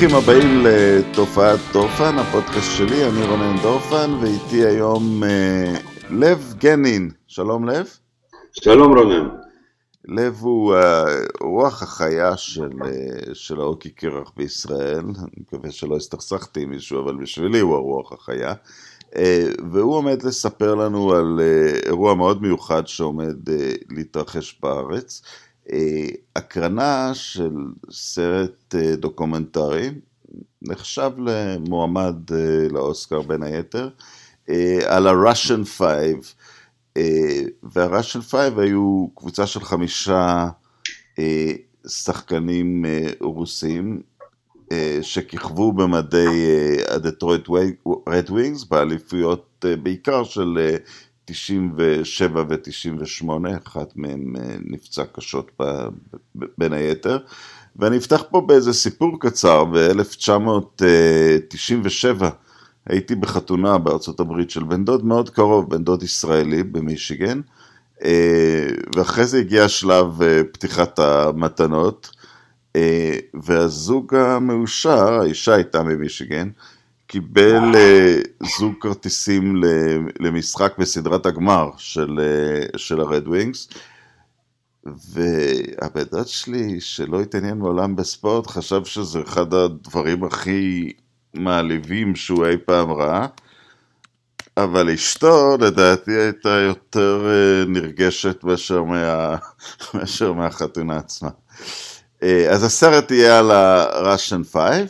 ברוכים הבאים לתופעת דורפן, הפודקאסט שלי, אני רונן דורפן, ואיתי היום אה, לב גנין. שלום לב. שלום רונן. לב הוא אה, רוח החיה של, אה, של האוקי קרח בישראל, אני מקווה שלא הסתכסכתי עם מישהו, אבל בשבילי הוא הרוח החיה. אה, והוא עומד לספר לנו על אירוע מאוד מיוחד שעומד להתרחש בארץ. הקרנה של סרט דוקומנטרי, נחשב למועמד לאוסקר בין היתר, על ה-Russian Five. וה-Russian Five היו קבוצה של חמישה שחקנים רוסים שכיכבו במדי הדטרויט רד ווינגס באליפויות בעיקר של 97 ו-98, אחת מהן נפצע קשות בין היתר. ואני אפתח פה באיזה סיפור קצר, ב-1997 הייתי בחתונה בארצות הברית של בן דוד מאוד קרוב, בן דוד ישראלי במישיגן, ואחרי זה הגיע שלב פתיחת המתנות. אה, והזוג המאושר, האישה הייתה ממישיגן, קיבל אה, זוג כרטיסים למשחק בסדרת הגמר של, אה, של הרד ווינגס, והבן דוד שלי, שלא התעניין מעולם בספורט, חשב שזה אחד הדברים הכי מעליבים שהוא אי פעם ראה, אבל אשתו, לדעתי, הייתה יותר נרגשת מאשר, מה... מאשר מהחתונה עצמה. אה, אז הסרט יהיה על ה-Russian 5, אה,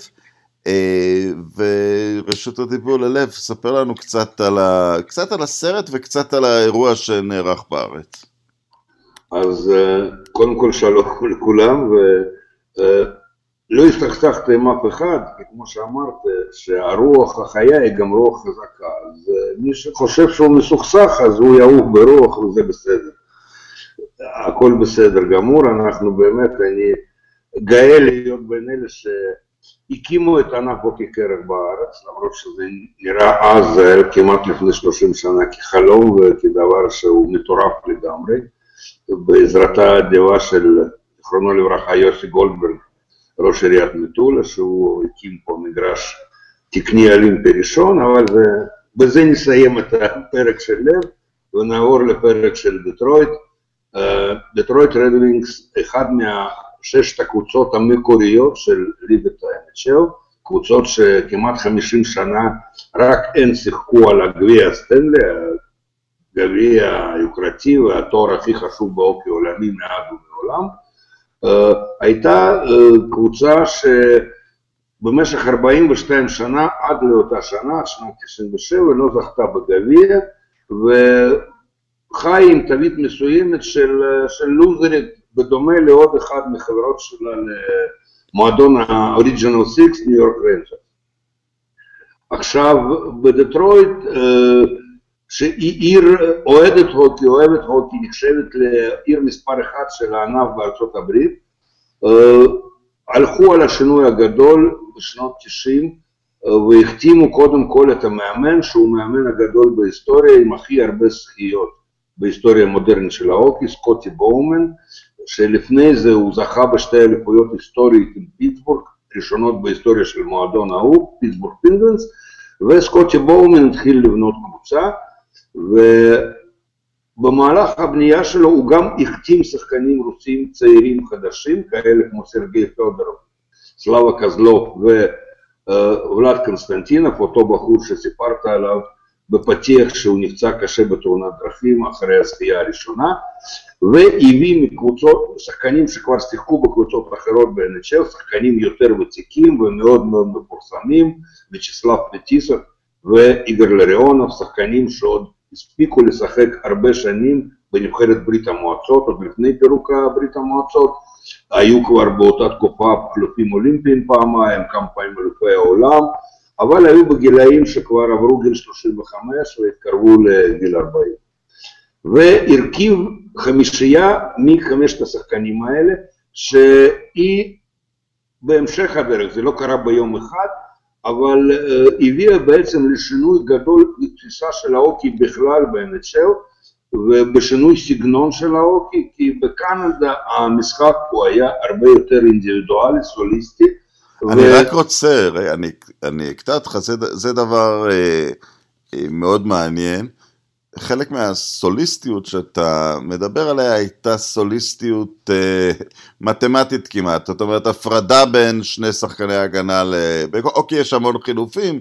ורשות הדיבור ללב, ספר לנו קצת על, ה... קצת על הסרט וקצת על האירוע שנערך בארץ. אז אה, קודם כל שלום לכולם, ולא הסתכסכת עם אף אחד, כי כמו שאמרת, שהרוח החיה היא גם רוח חזקה, אז מי שחושב שהוא מסוכסך אז הוא יעוף ברוח וזה בסדר. הכל בסדר גמור, אנחנו באמת, אני גאה להיות בין אלה שהקימו את ענף בוקי קרח בארץ, למרות שזה נראה אז כמעט לפני 30 שנה כחלום וכדבר שהוא מטורף לגמרי, בעזרתה האדיבה של, זיכרונו לברכה, יוסי גולדברג, ראש עיריית מטולה, שהוא הקים פה מגרש תקני אולימפי ראשון, אבל זה, בזה נסיים את הפרק של לב ונעבור לפרק של דטרויט. דטרויט רדווינגס, אחד מה... ששת הקבוצות המקוריות של ליגת ה-NHL, קבוצות שכמעט 50 שנה רק הן שיחקו על הגביע הסטנלי, הגביע היוקרתי והתואר הכי חשוב באופי עולמי מאז ומעולם, uh, הייתה uh, קבוצה שבמשך 42 שנה, עד לאותה שנה, שנת 97, לא זכתה בגביע, וחי עם תווית מסוימת של, של לוזרית בדומה לעוד אחד מחברות שלה למועדון ה-Original Six, ניו יורק רנג'רס. עכשיו, בדטרויט, אה, שהיא עיר אוהדת הוקי, אוהבת הוקי, נחשבת לעיר מספר אחת של הענף בארצות הברית, אה, הלכו על השינוי הגדול בשנות 90 אה, והחתימו קודם כל את המאמן, שהוא המאמן הגדול בהיסטוריה עם הכי הרבה זכיות בהיסטוריה המודרנית של ההוקי, סקוטי בואומן, שלפני זה הוא זכה בשתי אליפויות היסטוריות עם פיטסבורג, ראשונות בהיסטוריה של מועדון ההוא, פיטסבורג פינגווינס, וסקוטי בואומן התחיל לבנות קבוצה, ובמהלך הבנייה שלו הוא גם החתים שחקנים רוסים צעירים חדשים, כאלה כמו סרגי פדורוב, סלאבה קזלוב וולד קונסטנטינוב, אותו בחור שסיפרת עליו, בפתיח שהוא נפצע קשה בתאונת דרכים אחרי הזכייה הראשונה, והביא מקבוצות, שחקנים שכבר שיחקו בקבוצות אחרות ב-NHL, שחקנים יותר ותיקים ומאוד מאוד מפורסמים, ויצ'סלב פטיסוב ואיגר לריאונוב, שחקנים שעוד הספיקו לשחק הרבה שנים בנבחרת ברית המועצות, עוד לפני פירוק ברית המועצות, היו כבר באותה תקופה אלופים אולימפיים פעמיים, כמה פעמים אלופי העולם, אבל היו בגילאים שכבר עברו גיל 35 והתקרבו לגיל 40. והרכיב חמישייה מחמשת השחקנים האלה, שהיא בהמשך הדרך, זה לא קרה ביום אחד, אבל uh, הביאה בעצם לשינוי גדול בתפיסה של האוקי בכלל ב-NHL ובשינוי סגנון של האוקי, כי בקנדה המשחק הוא היה הרבה יותר אינדיבידואלי, סוליסטי, אני. רק רוצה, אני, אני אקטע אותך, זה, זה דבר אה, אה, מאוד מעניין. חלק מהסוליסטיות שאתה מדבר עליה הייתה סוליסטיות אה, מתמטית כמעט, זאת אומרת הפרדה בין שני שחקני הגנה, ל... אוקיי יש המון חילופים,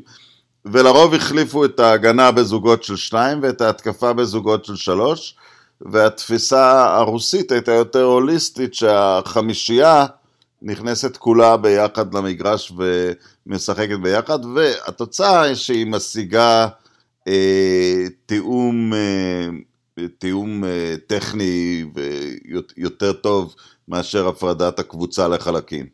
ולרוב החליפו את ההגנה בזוגות של שניים ואת ההתקפה בזוגות של שלוש, והתפיסה הרוסית הייתה יותר הוליסטית שהחמישייה נכנסת כולה ביחד למגרש ומשחקת ביחד, והתוצאה היא שהיא משיגה אה, תיאום, אה, תיאום אה, טכני ויותר טוב מאשר הפרדת הקבוצה לחלקים.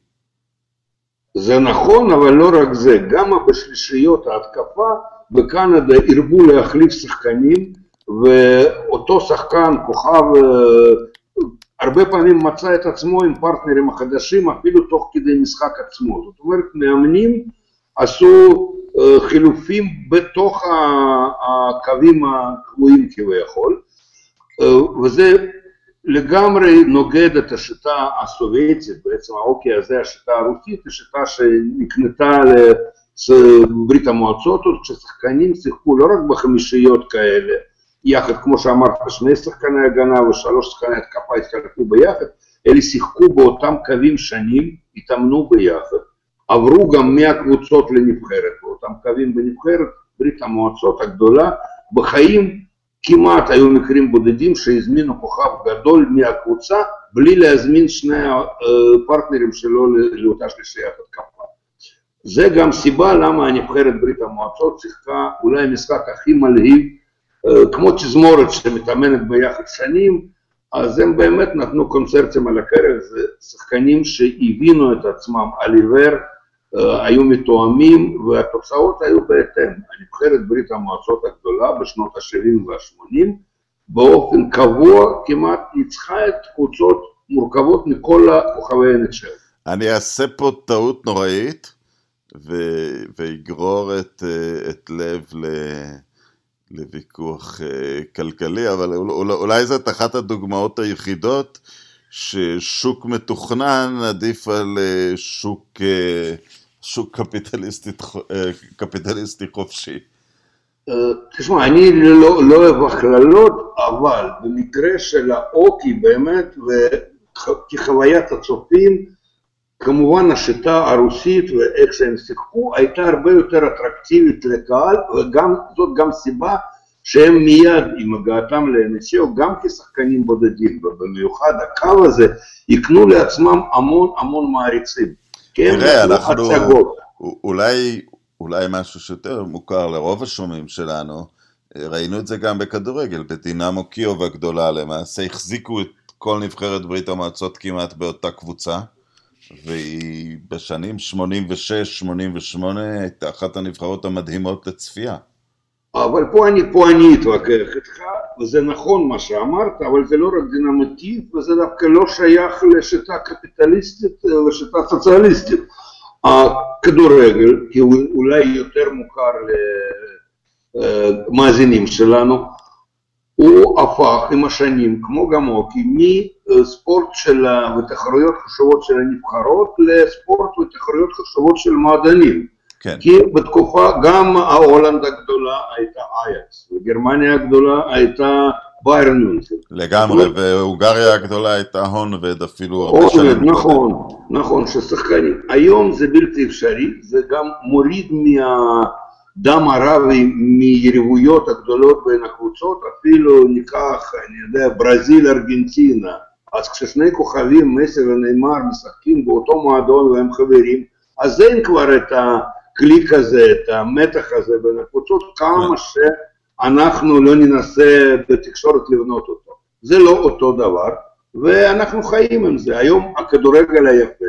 זה נכון, אבל לא רק זה, גם בשלישיות ההתקפה בקנדה הרבו להחליף שחקנים, ואותו שחקן, כוכב, הרבה פעמים מצא את עצמו עם פרטנרים החדשים אפילו תוך כדי משחק עצמו. זאת אומרת, מאמנים עשו חילופים בתוך הקווים הקבועים כביכול, וזה לגמרי נוגד את השיטה הסובייטית, בעצם האוקי הזה, השיטה הרוסית, היא שיטה שנקנתה לברית המועצות, כששחקנים שיחקו לא רק בחמישיות כאלה, יחד, כמו שאמרת, שני שחקני הגנה ושלוש שחקני התקפה התחלקו ביחד, אלה שיחקו באותם קווים שנים, התאמנו ביחד, עברו גם מהקבוצות לנבחרת, באותם קווים בנבחרת, ברית המועצות הגדולה, בחיים כמעט היו מקרים בודדים שהזמינו כוכב גדול מהקבוצה בלי להזמין שני הפרטנרים שלו לאותה שלישיית התקפה. זה גם סיבה למה הנבחרת ברית המועצות שיחקה אולי המשחק הכי מלהיב, כמו תזמורת שמתאמנת ביחד שנים, אז הם באמת נתנו קונצרטים על הקרב, זה שחקנים שהבינו את עצמם על עיוור, היו מתואמים והתוצאות היו בהתאם. הנבחרת ברית המועצות הגדולה בשנות ה-70 וה-80 באופן קבוע כמעט ניצחה את קבוצות מורכבות מכל הכוכבי NHL. אני אעשה פה טעות נוראית ו- ויגרור את, את לב ל... לוויכוח כלכלי, אבל אולי זאת אחת הדוגמאות היחידות ששוק מתוכנן עדיף על שוק שוק קפיטליסטי, אה, קפיטליסטי חופשי. אה, תשמע, אני לא, לא אוהב הכללות, אבל במקרה של האוקי באמת, וכחוויית הצופים, כמובן השיטה הרוסית ואיך שהם שיחקו הייתה הרבה יותר אטרקטיבית לקהל, וזאת גם סיבה שהם מיד עם הגעתם ל-NCO, גם כשחקנים בודדים, ובמיוחד הקו הזה, יקנו לעצמם המון המון מעריצים. כן, תראה, אנחנו. אולי, אולי משהו שיותר מוכר לרוב השומעים שלנו, ראינו את זה גם בכדורגל, בדינמו קיוב הגדולה, למעשה החזיקו את כל נבחרת ברית המועצות כמעט באותה קבוצה, והיא בשנים 86-88 הייתה אחת הנבחרות המדהימות לצפייה. אבל פה אני, פה אני אתווכח איתך, וזה נכון מה שאמרת, אבל זה לא רק דינמיטיב, וזה דווקא לא שייך לשיטה קפיטליסטית לשיטה סוציאליסטית. הכדורגל, כי הוא אולי יותר מוכר למאזינים שלנו, הוא הפך עם השנים, כמו גם אוקי, מספורט של, ותחרויות חשובות של הנבחרות לספורט ותחרויות חשובות של מועדנים. כן. כי בתקופה גם ההולנד הגדולה הייתה אייקס, וגרמניה הגדולה הייתה ביירן מונכן. לגמרי, והונגריה הגדולה הייתה הונבד אפילו הרבה שנים. נכון, נכון, ששחקנים. היום זה בלתי אפשרי, זה גם מוריד מהדם הרב מיריבויות הגדולות בין הקבוצות, אפילו ניקח, אני יודע, ברזיל, ארגנטינה. אז כששני כוכבים, מסי ונאמר, משחקים באותו מועדון והם חברים, אז אין כבר את. הקליק הזה, את המתח הזה בין הקבוצות, כמה שאנחנו לא ננסה בתקשורת לבנות אותו. זה לא אותו דבר, ואנחנו חיים עם זה. היום הכדורגל היפה,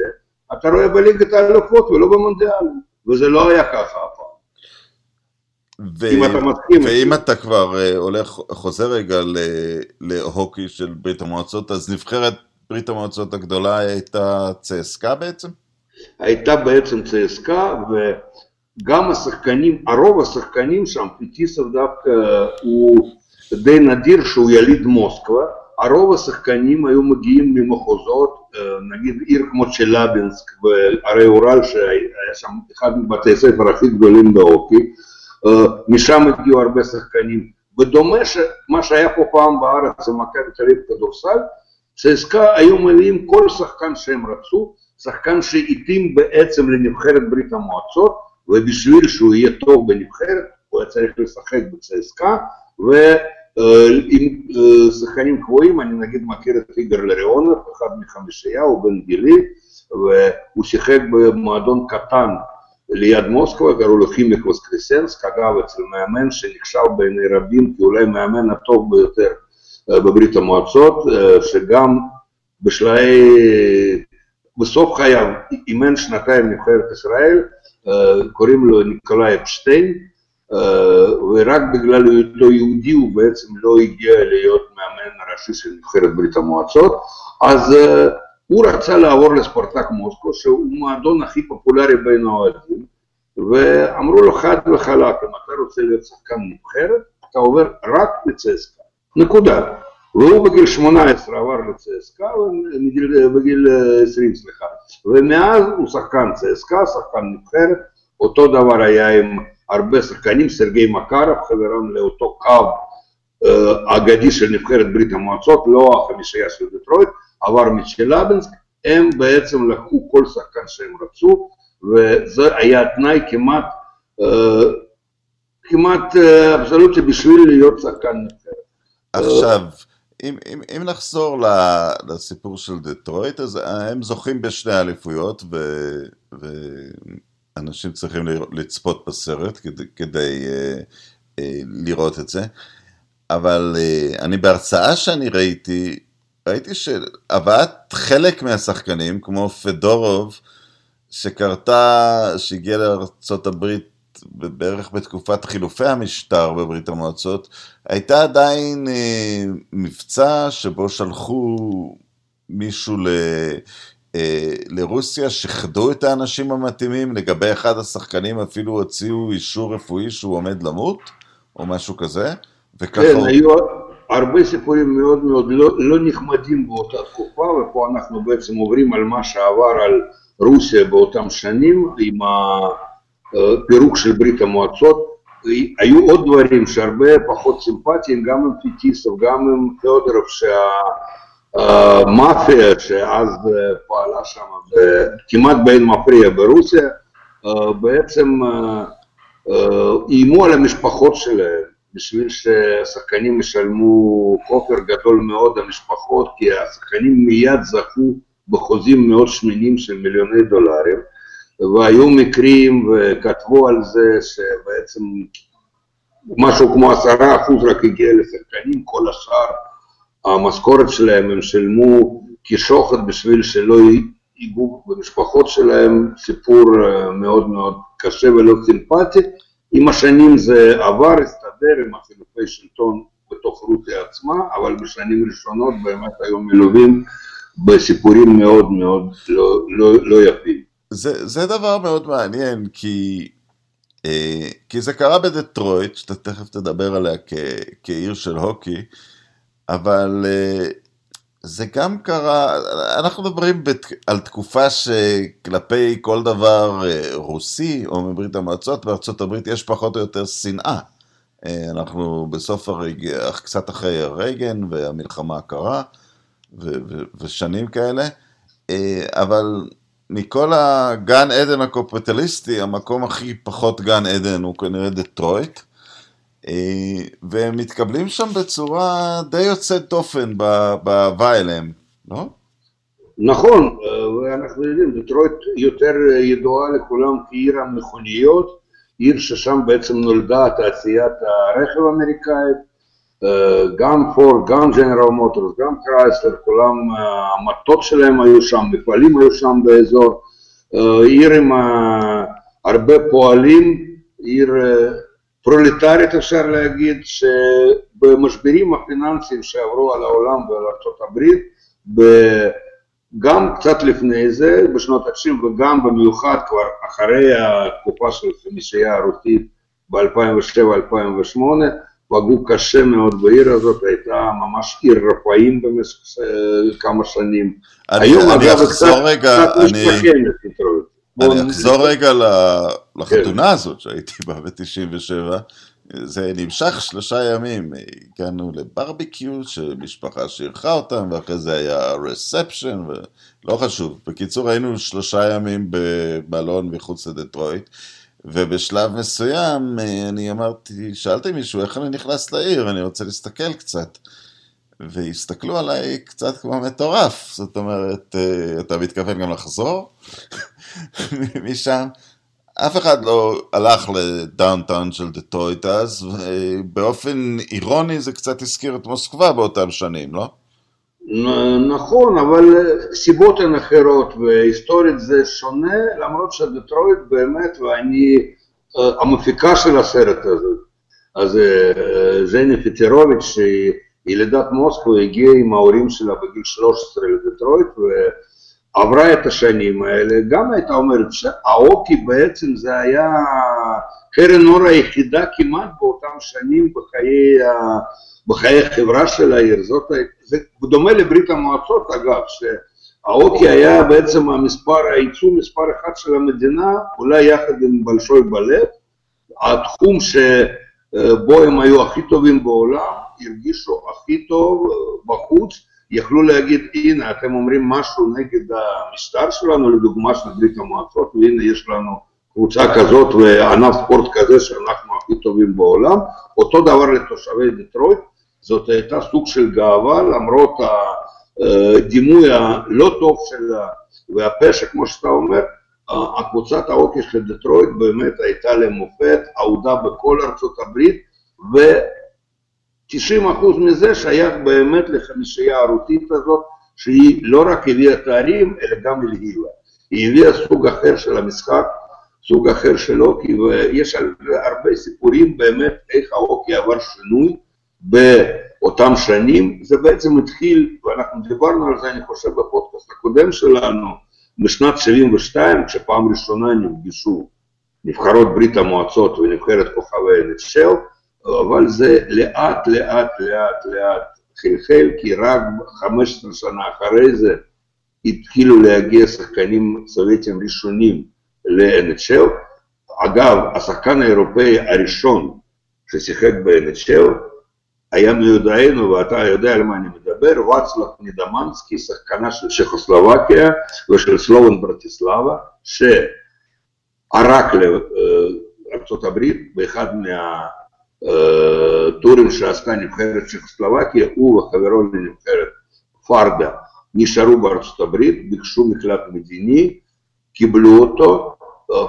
אתה רואה בליגת האלופות ולא במונדיאל, וזה לא היה ככה. ו... אם אתה מסכים. ואם אתה כבר uh, הולך, חוזר רגע להוקי של ברית המועצות, אז נבחרת ברית המועצות הגדולה הייתה צסקה בעצם? הייתה בעצם צסקה, וגם השחקנים, הרוב השחקנים שם, פיטיסוב דווקא הוא די נדיר שהוא יליד מוסקבה, הרוב השחקנים היו מגיעים ממחוזות, נגיד עיר כמו צ'לבינסק והרי אורל שהיה שם אחד מבתי הספר הכי גדולים בהוקי, משם הגיעו הרבה שחקנים, בדומה שמה שהיה פה פעם בארץ במכבי תל אביב כדורסל, צסקה היו מביאים כל שחקן שהם רצו, שחקן שהתאים בעצם לנבחרת ברית המועצות, ובשביל שהוא יהיה טוב בנבחרת הוא היה צריך לשחק בצסקה, ועם שחקנים קבועים, אני נגיד מכיר את איגר לריאונוב, אחד מחמישייה, הוא בן גילי, והוא שיחק במועדון קטן ליד מוסקבה, קראו לו חימיק וסקריסנסק, אגב אצל מאמן שנחשב בעיני רבים כאולי מאמן הטוב ביותר בברית המועצות, שגם בשלהי, בסוף חייו אימן שנתיים נבחרת ישראל, קוראים לו ניקולאי אפשטיין, ורק בגלל היותו יהודי הוא בעצם לא הגיע להיות מאמן ראשי של נבחרת ברית המועצות, אז הוא רצה לעבור לספורטק מוסקו, שהוא המועדון הכי פופולרי בין האוהדים, ואמרו לו חד וחלק, אם אתה רוצה להיות שחקן נבחרת, אתה עובר רק לצסקה, נקודה. והוא בגיל 18 עבר לצסקה, בגיל 20 סליחה, ומאז הוא שחקן צסקה, שחקן נבחרת, אותו דבר היה עם הרבה שחקנים, סרגי מקרוב, חברם לאותו קו אגדי של נבחרת ברית המועצות, לא החמישייה של דטרויט, עבר מצ'לאבנסק, הם בעצם לקחו כל שחקן שהם רצו, וזה היה תנאי כמעט, כמעט אבסולוטי בשביל להיות שחקן נבחרת. עכשיו, אם, אם, אם נחזור לסיפור של דטרויט, אז הם זוכים בשני אליפויות, ו, ואנשים צריכים לצפות בסרט כדי, כדי אה, אה, לראות את זה. אבל אה, אני בהרצאה שאני ראיתי, ראיתי שהבאת חלק מהשחקנים, כמו פדורוב, שקרתה, שהגיע לארה"ב בערך בתקופת חילופי המשטר בברית המועצות, הייתה עדיין אה, מבצע שבו שלחו מישהו ל, אה, לרוסיה, שחדו את האנשים המתאימים, לגבי אחד השחקנים אפילו הוציאו אישור רפואי שהוא עומד למות, או משהו כזה, וככה... כן, הוא... היו הרבה סיפורים מאוד מאוד לא, לא נחמדים באותה תקופה, ופה אנחנו בעצם עוברים על מה שעבר על רוסיה באותם שנים, עם הפירוק של ברית המועצות. היו עוד דברים שהרבה פחות סימפטיים, גם עם פיטיסוב, גם עם תיאודרוב, שהמאפיה שאז פעלה שם כמעט באין מפריע ברוסיה, בעצם איימו על המשפחות שלהם. בשביל שהשחקנים ישלמו כופר גדול מאוד למשפחות, כי השחקנים מיד זכו בחוזים מאוד שמנים של מיליוני דולרים, והיו מקרים וכתבו על זה שבעצם משהו כמו עשרה אחוז רק הגיע לשחקנים, כל השאר המשכורת שלהם הם שילמו כשוחד בשביל שלא ייגעו במשפחות שלהם, סיפור מאוד מאוד קשה ולא סימפטי. עם השנים זה עבר, עם החילופי שלטון בתוך רוסיה עצמה, אבל בשנים ראשונות באמת היו מלווים בסיפורים מאוד מאוד לא, לא, לא יפים. זה, זה דבר מאוד מעניין, כי, אה, כי זה קרה בדטרויט, שאתה תכף תדבר עליה כ, כעיר של הוקי, אבל אה, זה גם קרה, אנחנו מדברים בת, על תקופה שכלפי כל דבר אה, רוסי או מברית המועצות, בארצות הברית יש פחות או יותר שנאה. אה, אנחנו בסוף הרג... קצת אחרי הרייגן והמלחמה הקרה ו... ו... ושנים כאלה, אה, אבל מכל הגן עדן הקופטליסטי, המקום הכי פחות גן עדן הוא כנראה דטרויט. אה, והם מתקבלים שם בצורה די יוצאת דופן בהבאה אליהם, לא? נכון, ואנחנו יודעים, דטרויט יותר ידועה לכולם כעיר המכוניות, עיר ששם בעצם נולדה תעשיית הרכב האמריקאית, גם פורד, גם ג'נרל מוטורס, גם קרייסלר, כולם, המטות שלהם היו שם, מפעלים היו שם באזור, עיר עם הרבה פועלים, עיר פרולטרית אפשר להגיד, שבמשברים הפיננסיים שעברו על העולם ועל ארה"ב, גם קצת לפני זה, בשנות ה-90 וגם במיוחד כבר אחרי התקופה של חמישייה הרוסית ב-2007-2008, פגעו קשה מאוד בעיר הזאת, הייתה ממש עיר רפאים במשך אה, כמה שנים. אני, היום אני אגב אחזור קצת, רגע, קצת אני, אני אחזור רגע לחתונה כן. הזאת שהייתי בה ב-97. זה נמשך שלושה ימים, הגענו לברביקיו שמשפחה שאירחה אותם ואחרי זה היה רספשן ולא חשוב. בקיצור היינו שלושה ימים במלון מחוץ לדטרויט ובשלב מסוים אני אמרתי, שאלתי מישהו איך אני נכנס לעיר, אני רוצה להסתכל קצת. והסתכלו עליי קצת כמו מטורף, זאת אומרת, אתה מתכוון גם לחזור משם? אף אחד לא הלך לדאונטאון של דטרויט אז, ובאופן אירוני זה קצת הזכיר את מוסקבה באותם שנים, לא? נכון, אבל סיבות הן אחרות, והיסטורית זה שונה, למרות שדטרויט באמת, ואני המפיקה של הסרט הזה, אז ז'ני פיטרוביץ', שהיא ילידת מוסקבה, הגיעה עם ההורים שלה בגיל 13 לדטרויט, עברה את השנים האלה, גם הייתה אומרת שהאוקי בעצם זה היה קרן אור היחידה כמעט באותם שנים בחיי, בחיי החברה של העיר, זאת, זה דומה לברית המועצות אגב, שהאוקי היה בעצם המספר, הייצוא מספר אחד של המדינה, אולי יחד עם בלשוי בלט, התחום שבו הם היו הכי טובים בעולם, הרגישו הכי טוב בחוץ, יכלו להגיד, הנה, אתם אומרים משהו נגד המשטר שלנו, לדוגמה של ברית המועצות, והנה יש לנו קבוצה כזאת וענף ספורט כזה שאנחנו הכי טובים בעולם. אותו דבר לתושבי דטרויט, זאת הייתה סוג של גאווה, למרות הדימוי הלא טוב שלה והפשע, כמו שאתה אומר, הקבוצת האוקי של דטרויט באמת הייתה למופת, אהודה בכל ארצות הברית, ו... 90% מזה שייך באמת לחמישייה הערותית הזאת, שהיא לא רק הביאה תארים, אלא גם הלהיבה. היא הביאה סוג אחר של המשחק, סוג אחר של אוקי, ויש הרבה סיפורים באמת איך האוקי עבר שינוי באותם שנים. זה בעצם התחיל, ואנחנו דיברנו על זה, אני חושב, בפודקאסט הקודם שלנו, בשנת 72, כשפעם ראשונה נפגשו נבחרות ברית המועצות ונבחרת כוכבי NHL, אבל זה לאט לאט לאט לאט חלחל, כי רק 15 שנה אחרי זה התחילו להגיע שחקנים סובייטים ראשונים ל-NHL. אגב, השחקן האירופאי הראשון ששיחק ב-NHL היה מיודענו, ואתה יודע על מה אני מדבר, ואצלב נידמנסקי, שחקנה של צ'כוסלובקיה ושל סלובן ברטיסלבה, שערק לארה"ב באחד מה... טורים שעשתה נבחרת צ'כוסלובקיה, הוא וחברו לנבחרת פרדה נשארו בארצות הברית, ביקשו מקלט מדיני, קיבלו אותו,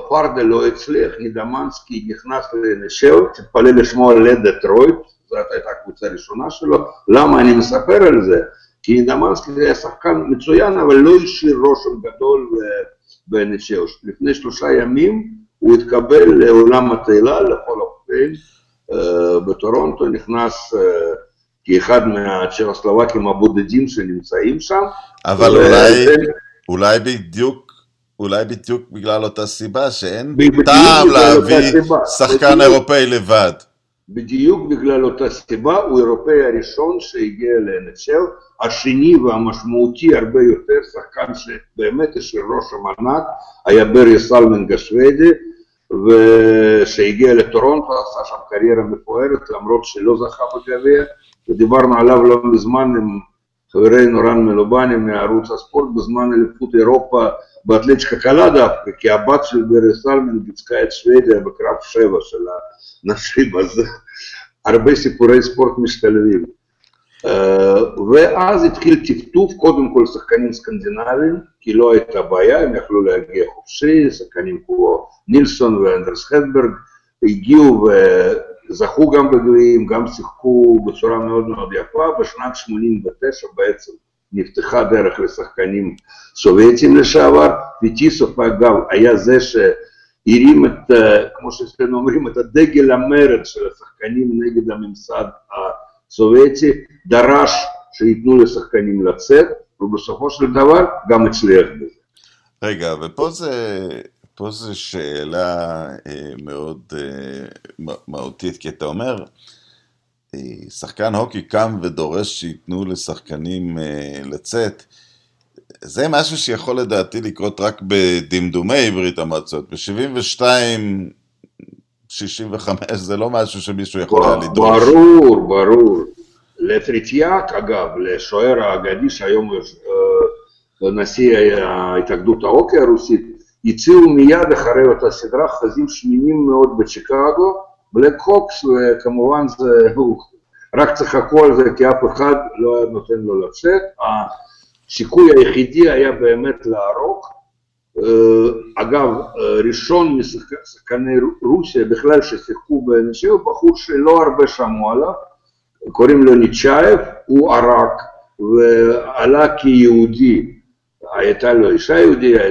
פרדה לא הצליח, נידמנסקי נכנס לנשל, תתפלא לשמוע לדטרויט, זאת הייתה הקבוצה הראשונה שלו, למה אני מספר על זה? כי נידמנסקי היה שחקן מצוין, אבל לא השאיר רושם גדול בנשל. לפני שלושה ימים הוא התקבל לעולם התהילה, לכל אופן, בטורונטו, נכנס כאחד מהצ'כוסלובקים הבודדים שנמצאים שם. אבל אולי, אולי בדיוק, אולי בדיוק בגלל אותה סיבה שאין טעם להביא שחקן אירופאי לבד. בדיוק בגלל אותה סיבה, הוא האירופאי הראשון שהגיע ל-NHL, השני והמשמעותי הרבה יותר, שחקן שבאמת יש רושם ענק, היה ברי סלמינג השוודי, ושהגיע לטורונטו, עשה שם קריירה מפוארת, למרות שלא זכה בגביע, ודיברנו עליו לא מזמן עם חברנו רן מלובני מערוץ הספורט בזמן אליפות אירופה באתלטיקה קלה דווקא, כי הבת של ברי סלמינג ייצגה את שוודיה בקרב שבע של הנשים, אז הרבה סיפורי ספורט משתלבים. ואז התחיל טפטוף, קודם כל שחקנים סקנדינביים, כי לא הייתה בעיה, הם יכלו להגיע חופשי, שחקנים כמו נילסון ואנדרס חדברג הגיעו וזכו גם בגביעים, גם שיחקו בצורה מאוד מאוד יפה, בשנת 89 בעצם נפתחה דרך לשחקנים סובייטים לשעבר, וטיסוף אגב היה זה שהרים את, כמו שאצלנו אומרים, את הדגל המרד של השחקנים נגד הממסד הסובייטי, דרש שייתנו לשחקנים לצאת, ובסופו של דבר גם הצליח בזה. רגע, ופה זה, פה זו שאלה אה, מאוד אה, מהותית, כי אתה אומר, שחקן הוקי קם ודורש שייתנו לשחקנים לצאת, זה משהו שיכול לדעתי לקרות רק בדמדומי ברית המועצות. ב-72, 65 זה לא משהו שמישהו יכול היה לדרוש. ברור, ברור. לטריטיאק, אגב, לשוער האגדי שהיום אה, נשיא ההתאגדות האוקי הרוסית, הציעו מיד אחרי אותה סדרה חזים שמינים מאוד בצ'יקגו, בלק הוקס, וכמובן זה, רק צחקו על זה כי אף אחד לא היה נותן לו לצאת. הסיכוי היחידי היה באמת להרוג. אגב, ראשון משחקני רוסיה בכלל ששיחקו בנשיא הוא בחור שלא הרבה שמעו עליו, קוראים לו ניצ'אייב, הוא ערק ועלה כיהודי, הייתה לו אישה יהודיה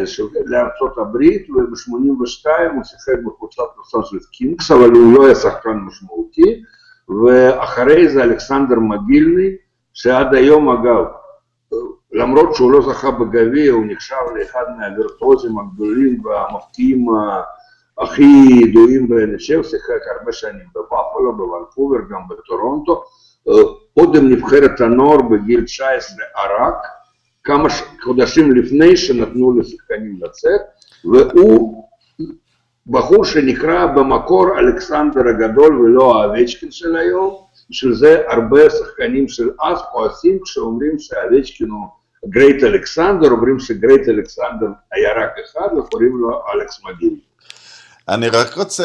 לארצות הברית וב-82 הוא שיחק בקבוצת נוסף של קינגס, אבל הוא לא היה שחקן משמעותי, ואחרי זה אלכסנדר מגילני, שעד היום אגב למרות שהוא לא זכה בגביע, הוא נחשב לאחד מהווירטואוזים הגדולים והמפתיעים הכי ידועים בנשב, שיחק הרבה שנים בבאפלו, בוונקובר, גם בטורונטו, עוד עם נבחרת הנוער בגיל 19 ערק, כמה חודשים לפני שנתנו לשחקנים לצאת, והוא בחור שנקרא במקור אלכסנדר הגדול ולא האבצ'קין של היום, בשביל זה הרבה שחקנים של אז כועסים כשאומרים שאובצ'קין הוא great אלכסנדר, אומרים ש great אלכסנדר היה רק אחד וקוראים לו אלכס מוגילני. אני רק רוצה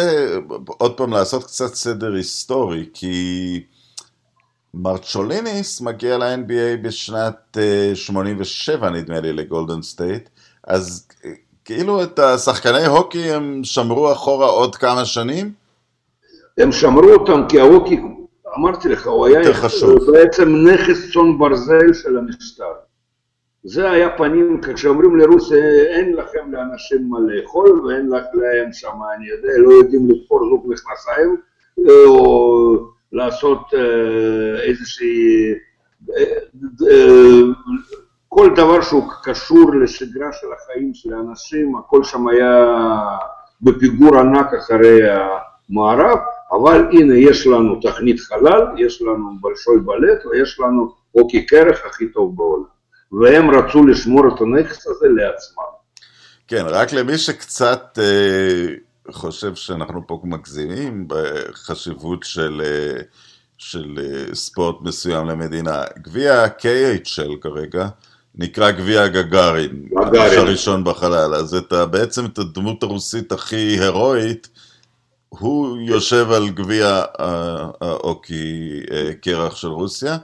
עוד פעם לעשות קצת סדר היסטורי, כי מרצ'וליוניס מגיע ל-NBA בשנת 87 אה, נדמה לי לגולדן סטייט, אז אה, כאילו את השחקני הוקי הם שמרו אחורה עוד כמה שנים? הם שמרו אותם כי ההוקי, אמרתי לך, הוא היה בעצם נכס צאן ברזל של המשטר. זה היה פנים, כשאומרים לרוסיה אין לכם לאנשים מה לאכול ואין להם שם, אני יודע, לא יודעים לתפור זוג מכנסיים או לעשות אה, איזושהי, אה, כל דבר שהוא קשור לשגרה של החיים של האנשים, הכל שם היה בפיגור ענק אחרי המערב, אבל הנה יש לנו תכנית חלל, יש לנו בלשוי בלט ויש לנו אוקי קרח הכי טוב בעולם. והם רצו לשמור את הנכס הזה לעצמם. כן, רק למי שקצת אה, חושב שאנחנו פה מגזימים בחשיבות של, אה, של אה, ספורט מסוים למדינה, גביע ה-KHL כרגע נקרא גביע הגגארין, הגש הראשון בחלל, אז את, בעצם את הדמות הרוסית הכי הירואית, הוא יושב על גביע האוקי אה, קרח של רוסיה.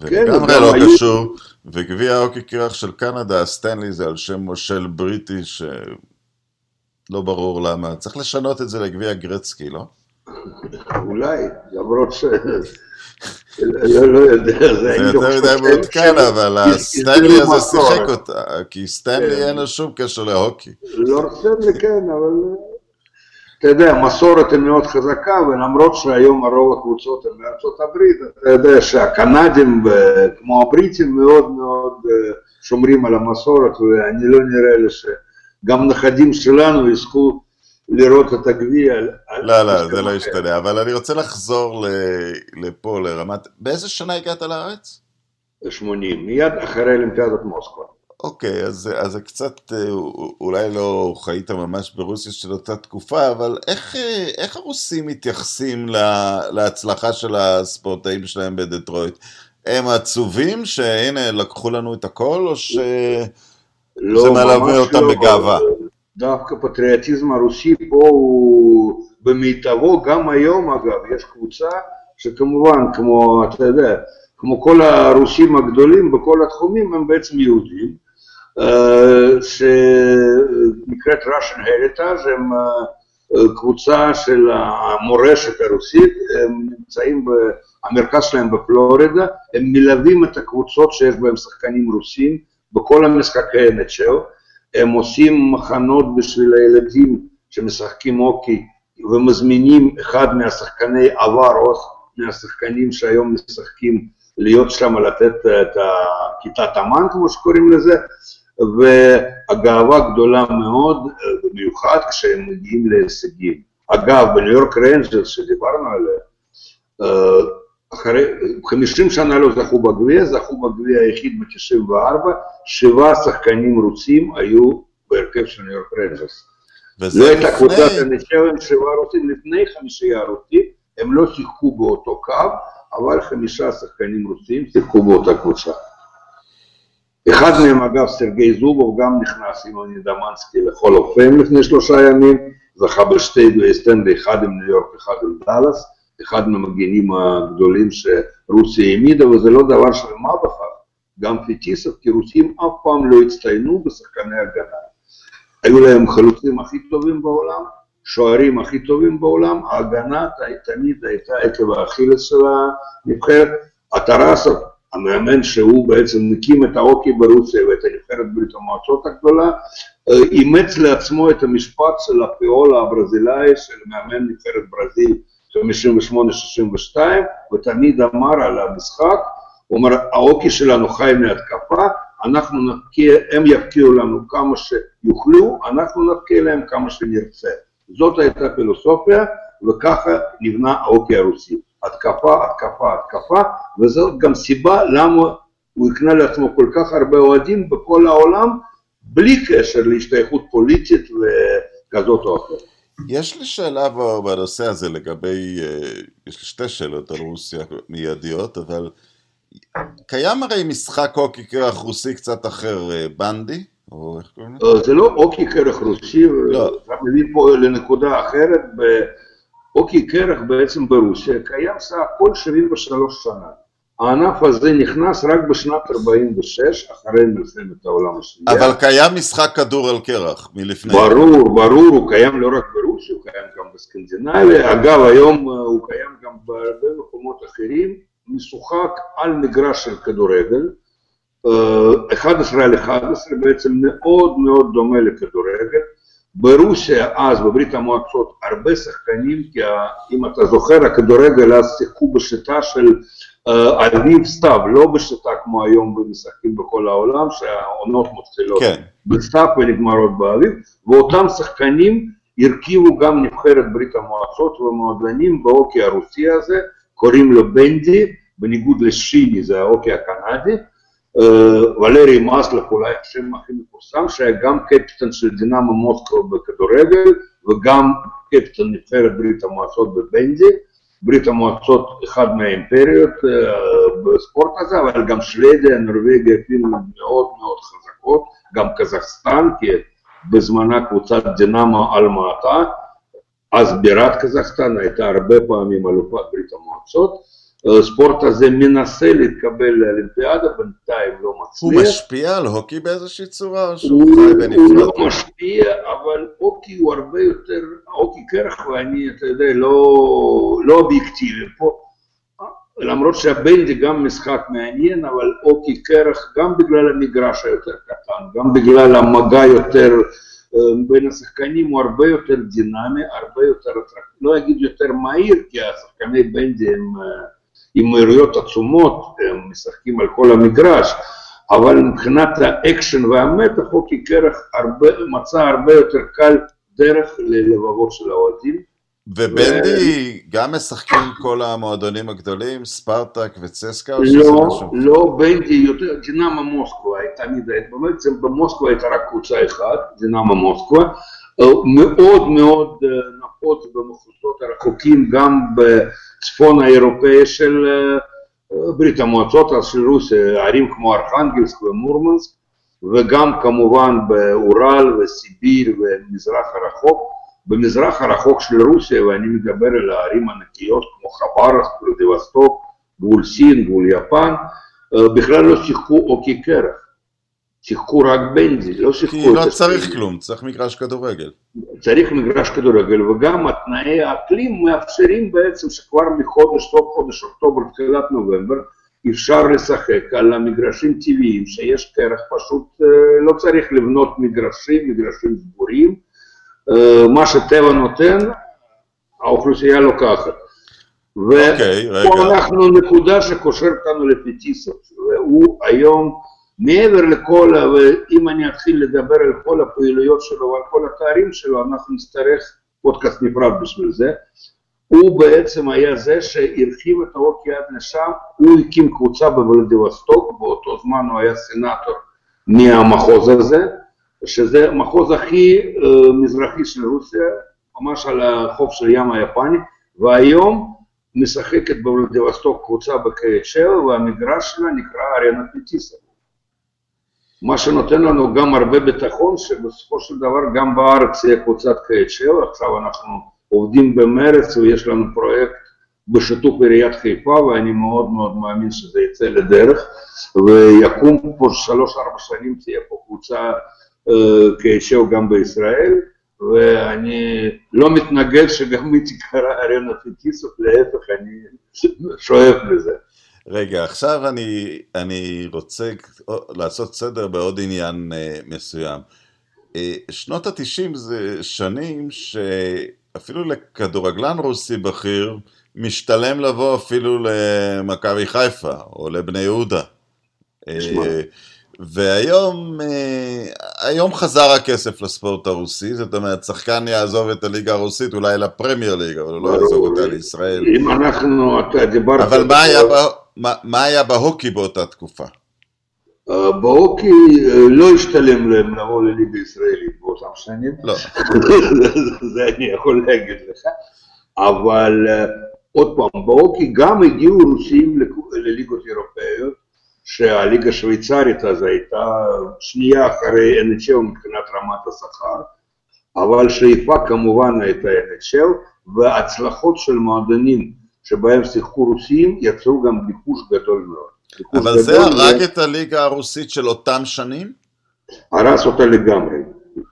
ולגמרי כן, לא קשור, וגביע האוקי קירח של קנדה, הסטנלי זה על שם מושל בריטי שלא ברור למה, צריך לשנות את זה לגביע גרצקי, לא? אולי, למרות ש... לא, לא יודע, זה יותר מדי מעודכן, אבל הסטנלי הזה שיחק אותה, כי סטנלי כן. אין לו שום קשר להוקי. לא סטנלי כן, אבל אתה יודע, מסורת היא מאוד חזקה, ולמרות שהיום הרוב הקבוצות הן מארצות הברית, אתה יודע שהקנדים כמו הבריטים מאוד מאוד אה, שומרים על המסורת, ואני לא נראה לי שגם נכדים שלנו יזכו לראות את הגביע. לא, לא, זה לא ישתנה, אבל אני רוצה לחזור לפה, לרמת... באיזה שנה הגעת לארץ? 80, מיד אחרי אולימפיאדת מוסקבה. אוקיי, אז, אז זה קצת, אה, אולי לא חיית ממש ברוסיה של אותה תקופה, אבל איך, אה, איך הרוסים מתייחסים לה, להצלחה של הספורטאים שלהם בדטרויט? הם עצובים שהנה לקחו לנו את הכל, או שזה לא, מלווה אותם לא. בגאווה? דווקא פטריוטיזם הרוסי פה הוא במיטבו, גם היום אגב, יש קבוצה שכמובן, כמו, אתה יודע, כמו כל הרוסים הגדולים בכל התחומים הם בעצם יהודים, שנקראת Russian Heritage, הם קבוצה של המורשת הרוסית, הם נמצאים, המרכז שלהם בפלורידה, הם מלווים את הקבוצות שיש בהם שחקנים רוסים בכל המשחקי NHL, הם עושים מחנות בשביל הילדים שמשחקים אוקי ומזמינים אחד מהשחקני עבר או מהשחקנים שהיום משחקים להיות שם, לתת את כיתת אמן כמו שקוראים לזה, והגאווה גדולה מאוד, במיוחד כשהם מגיעים להישגים. אגב, בניו יורק ריינג'רס שדיברנו עליה, אחרי 50 שנה לא זכו בגביע, זכו בגביע היחיד ב-94, שבעה שחקנים רוסים היו בהרכב של ניו יורק רנג'רס. לא הייתה קבוצת NHL עם שבעה רוסים לפני חמישייה רוסית, הם לא שיחקו באותו קו, אבל חמישה שחקנים רוסים שיחקו באותה קבוצה. אחד מהם אגב, סרגי זובוב, גם נכנס עם נדומנסקי ל Hall of Fame לפני שלושה ימים, זכה בשתי גביעי סטנלי, אחד עם ניו יורק, אחד עם דאלאס, אחד מהמגנים הגדולים שרוסיה העמידה, וזה לא דבר של מה בכך, גם פיטיסов, כי רוסים אף פעם לא הצטיינו בשחקני הגנה. היו להם חלוצים הכי טובים בעולם, שוערים הכי טובים בעולם, ההגנה תמיד הייתה עקב האכילס של הנבחרת. הטרסוב, המאמן שהוא בעצם מקים את האוקי ברוסיה ואת הנבחרת ברית המועצות הגדולה, אימץ לעצמו את המשפט של הפיאולה הברזילאי של מאמן נבחרת ברזיל 58-62, ותמיד אמר על המשחק, הוא אומר, האוקי שלנו חי מהתקפה, אנחנו נבקיע, הם יבקיעו לנו כמה שיוכלו, אנחנו נבקיע להם כמה שנרצה. זאת הייתה פילוסופיה, וככה נבנה האוקי הרוסי. התקפה, התקפה, התקפה, וזאת גם סיבה למה הוא הקנה לעצמו כל כך הרבה אוהדים בכל העולם, בלי קשר להשתייכות פוליטית וכזאת או אחרת. יש לי שאלה בנושא הזה לגבי, אה, יש לי שתי שאלות על רוסיה מיידיות, אבל קיים הרי משחק אוקי קרח רוסי קצת אחר, אה, בנדי? או איך קוראים לזה? זה לא אוקי קרח רוסי, לא. אתה מביא פה לנקודה אחרת, אוקי קרח בעצם ברוסיה קיים סך הכל 73 שנה. הענף הזה נכנס רק בשנת 46, אחרי מלחמת העולם השנייה. אבל קיים משחק כדור על קרח מלפני... ברור, ברור, הוא קיים לא רק ברוסיה, הוא קיים גם בסקנדינביה. אגב, היום הוא קיים גם בהרבה מקומות אחרים. משוחק על מגרש של כדורגל, 11 על 11 בעצם מאוד מאוד דומה לכדורגל. ברוסיה אז, בברית המועצות, הרבה שחקנים, כי אם אתה זוכר, הכדורגל אז שיחקו בשיטה של אביב סתיו, לא בשיטה כמו היום במשחקים בכל העולם, שהעונות מתחילות כן. בסתיו ונגמרות באביב, ואותם שחקנים הרכיבו גם נבחרת ברית המועצות ומועדונים באוקי הרוסי הזה, קוראים לו בנדי, בניגוד לשיני, זה האוקי הקנדי, ולרי מסלף אולי השם הכי מפורסם, שהיה גם קפטן של דינמו מוסקו בכדורגל וגם קפטן נבחרת ברית המועצות בבנדי, ברית המועצות אחד מהאימפריות בספורט הזה, אבל גם שוודיה, נורבגיה, פינלנד מאוד מאוד חזקות, גם קזחסטן, כי בזמנה קבוצת דינמו על מעטה, אז בירת קזחסטן הייתה הרבה פעמים אלופת ברית המועצות, הספורט הזה מנסה להתקבל לאולימפיאדה, בינתיים לא מצליח. הוא משפיע על הוקי באיזושהי צורה? הוא, הוא לא משפיע, אבל הוקי הוא הרבה יותר, הוקי קרח ואני, אתה יודע, לא, לא אובייקטיבי פה. למרות שהבנדי גם משחק מעניין, אבל אוקי קרח, גם בגלל המגרש היותר קטן, גם בגלל המגע יותר בין השחקנים הוא הרבה יותר דינמי, הרבה יותר, לא אגיד יותר מהיר, כי השחקני בנדי הם עם מהירויות עצומות, הם משחקים על כל המגרש, אבל מבחינת האקשן והמתח, הוקי קרח הרבה, מצא הרבה יותר קל דרך ללבבות של האוהדים. ובנדי ו... גם משחקים כל המועדונים הגדולים, ספרטק וצסקה? לא, לא, בנדי יותר, דינמה מוסקבה הייתה תמיד, בעצם במוסקבה הייתה רק קבוצה אחת, דינמה מוסקבה, מאוד מאוד נפוץ במחוזות הרחוקים, גם בצפון האירופאי של ברית המועצות, אז רוסיה, ערים כמו ארכנגלסק ומורמנסק, וגם כמובן באורל וסיביר ומזרח הרחוק. במזרח הרחוק של רוסיה, ואני מדבר על הערים ענקיות כמו חברסק, ולדיווסטוק, גבול סין, גבול יפן, בכלל לא שיחקו אוקי קרח. שיחקו רק בנזי, לא שיחקו... כי לא צריך כלום, צריך מגרש כדורגל. צריך מגרש כדורגל, וגם התנאי האקלים מאפשרים בעצם שכבר מחודש, סוף חודש אוקטובר, תחילת נובמבר, אפשר לשחק על המגרשים טבעיים שיש קרח, פשוט לא צריך לבנות מגרשים, מגרשים סגורים, מה שטבע נותן, האוכלוסייה לוקחת. ופה אנחנו נקודה שקושר אותנו לפטיסוב, והוא היום מעבר לכל, ואם אני אתחיל לדבר על כל הפעילויות שלו ועל כל התארים שלו, אנחנו נצטרך פודקאסט נפרד בשביל זה. הוא בעצם היה זה שהרחיב את ההוקי עד לשם, הוא הקים קבוצה בוולדיבסטוק, באותו זמן הוא היה סנאטור מהמחוז הזה, שזה המחוז הכי uh, מזרחי של רוסיה, ממש על החוף של ים היפני, והיום משחקת בוולדיבסטוק קבוצה ב-KHL, והמגרש שלה נקרא ארנה פטיסוב. מה שנותן לנו גם הרבה ביטחון, שבסופו של דבר גם בארץ יהיה קבוצת KHL, עכשיו אנחנו עובדים במרץ ויש לנו פרויקט בשיתוף עיריית חיפה ואני מאוד מאוד מאמין שזה יצא לדרך ויקום פה שלוש-ארבע שנים תהיה פה קבוצה קייצ'ל גם בישראל ואני לא מתנגד שגם היא תקרא ארנה פיטיסוף, להפך, אני שואף לזה. רגע, עכשיו אני, אני רוצה לעשות סדר בעוד עניין uh, מסוים. Uh, שנות התשעים זה שנים שאפילו לכדורגלן רוסי בכיר משתלם לבוא אפילו למכבי חיפה או לבני יהודה. Uh, והיום היום חזר הכסף לספורט הרוסי, זאת אומרת, שחקן יעזוב את הליגה הרוסית אולי לפרמייר ליג, אבל הוא לא יעזוב אותה לישראל. אם אנחנו, אתה דיברת... אבל מה היה... מה, מה היה בהוקי באותה תקופה? בהוקי uh, לא השתלם להם לבוא לליגה ישראלית באותם שנים, לא. זה אני יכול להגיד לך, אבל uh, עוד פעם, בהוקי גם הגיעו רוסים לליגות אירופאיות, שהליגה השוויצרית אז הייתה שנייה אחרי NHL מבחינת רמת השכר, אבל שאיפה כמובן הייתה NHL, והצלחות של מועדונים שבהם שיחקו רוסים, יצרו גם ביקוש גדול מאוד. אבל זה הרג ו... את הליגה הרוסית של אותם שנים? הרס אותה לגמרי.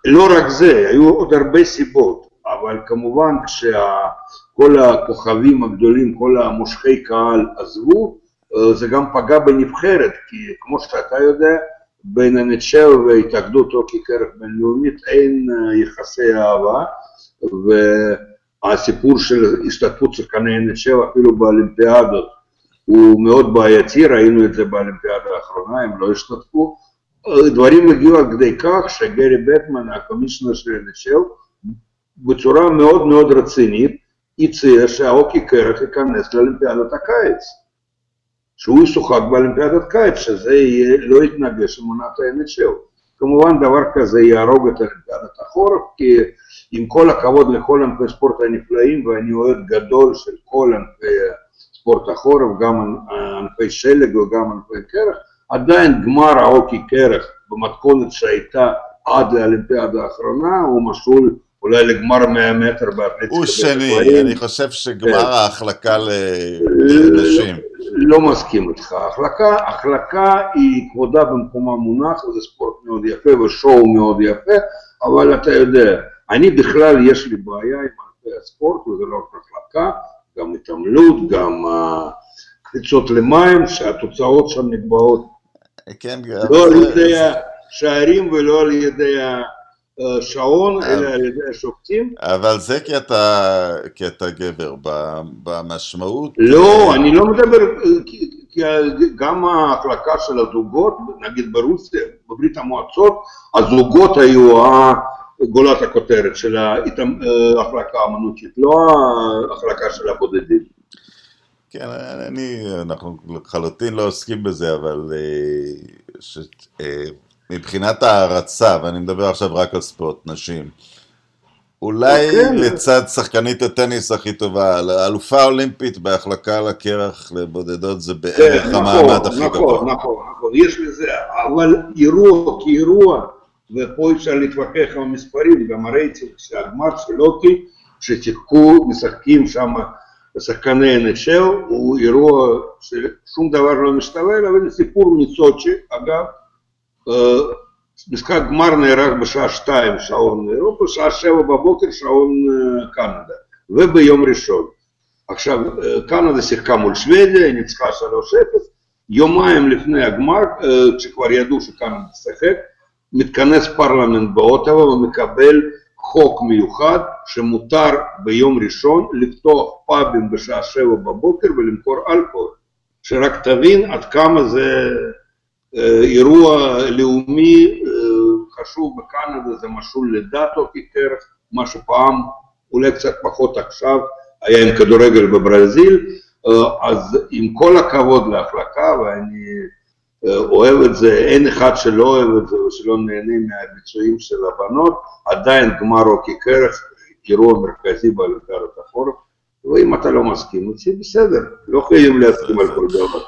לא רק זה, היו עוד הרבה סיבות, אבל כמובן כשכל הכוכבים הגדולים, כל המושכי קהל עזבו, זה גם פגע בנבחרת, כי כמו שאתה יודע, בין הנצ'ל והתאגדות אוקי קרח בינלאומית אין יחסי אהבה, ו... הסיפור של השתתפות שחקני NHL אפילו באולימפיאדות הוא מאוד בעייתי, ראינו את זה באולימפיאדה האחרונה, הם לא השתתפו. דברים הגיעו עד כדי כך שגרי בטמן, הקומישיונר של NHL, בצורה מאוד מאוד רצינית, הציע שהאוקי קרח ייכנס לאולימפיאדת הקיץ. שהוא ישוחק באולימפיאדת קיץ, שזה יהיה, לא יתנגש עם עונת ה-NHL. כמובן דבר כזה יהרוג את אולימפיאדת החורף, כי עם כל הכבוד לכל ענפי ספורט הנפלאים, ואני אוהד גדול של כל ענפי ספורט החורף, גם ענפי שלג וגם ענפי קרח, עדיין גמר האוקי קרח במתכונת שהייתה עד לאולימפיאדה האחרונה, הוא משול אולי לגמר 100 מטר באתלטיקה. הוא שני, אני חושב שגמר כן. ההחלקה לנשים. לא מסכים איתך. החלקה, החלקה היא כבודה במקומה מונח, זה ספורט מאוד יפה ושואו מאוד יפה, אבל אתה יודע, אני בכלל, יש לי בעיה עם ענפי הספורט, וזה לא רק החלקה, גם התעמלות, גם uh, קפיצות למים, שהתוצאות שם נקבעות כן, לא על ידי השערים ולא על ידי השעון, אלא על ידי השופטים. אבל זה כי אתה, כי אתה גבר, במשמעות... לא, אני לא מדבר, כי, כי גם ההחלקה של הזוגות, נגיד ברוסיה, בברית המועצות, הזוגות היו גולת הכותרת של ההחלקה האמנותית, לא ההחלקה של הבודדים. כן, אני, אנחנו לחלוטין לא עוסקים בזה, אבל אה, ש, אה, מבחינת הערצה, ואני מדבר עכשיו רק על ספורט נשים, אולי okay. אוקיי. לצד שחקנית הטניס הכי טובה, אלופה אולימפית בהחלקה על הקרח לבודדות זה בערך כן, המעמד נכון, הכי נכון, גבוה. נכון, נכון, נכון, יש לזה, אבל אירוע כאירוע ופה אפשר להתווכח עם המספרים, גם הרייטינג של הגמר של לוקי, ששיחקו, משחקים שם שחקני NHL, הוא אירוע ששום דבר לא אליו, וזה סיפור מסוצ'י, אגב, משחק גמר נערך בשעה שתיים שעון אירופה, שעה שבע בבוקר שעון קנדה, וביום ראשון. עכשיו, קנדה שיחקה מול שוודיה, היא ניצחה 3-0, יומיים לפני הגמר, כשכבר ידעו שקנדה תשחק, מתכנס פרלמנט באוטווה ומקבל חוק מיוחד שמותר ביום ראשון לפתוח פאבים בשעה שבע בבוקר ולמכור אלכוהול. שרק תבין עד כמה זה אירוע לאומי אה, חשוב בקנדה, זה משול לדאטו ככרך, מה שפעם, אולי קצת פחות עכשיו, היה עם כדורגל בברזיל, אז עם כל הכבוד להחלקה, ואני אוהב את זה, אין אחד שלא אוהב את זה ושלא נהנה מהביצועים של הבנות, עדיין גמר רוקי קרח, אירוע מרכזי באולימפיאדת החורף, ואם אתה לא מסכים איתי, בסדר, לא חייבים להסכים על כל דבר.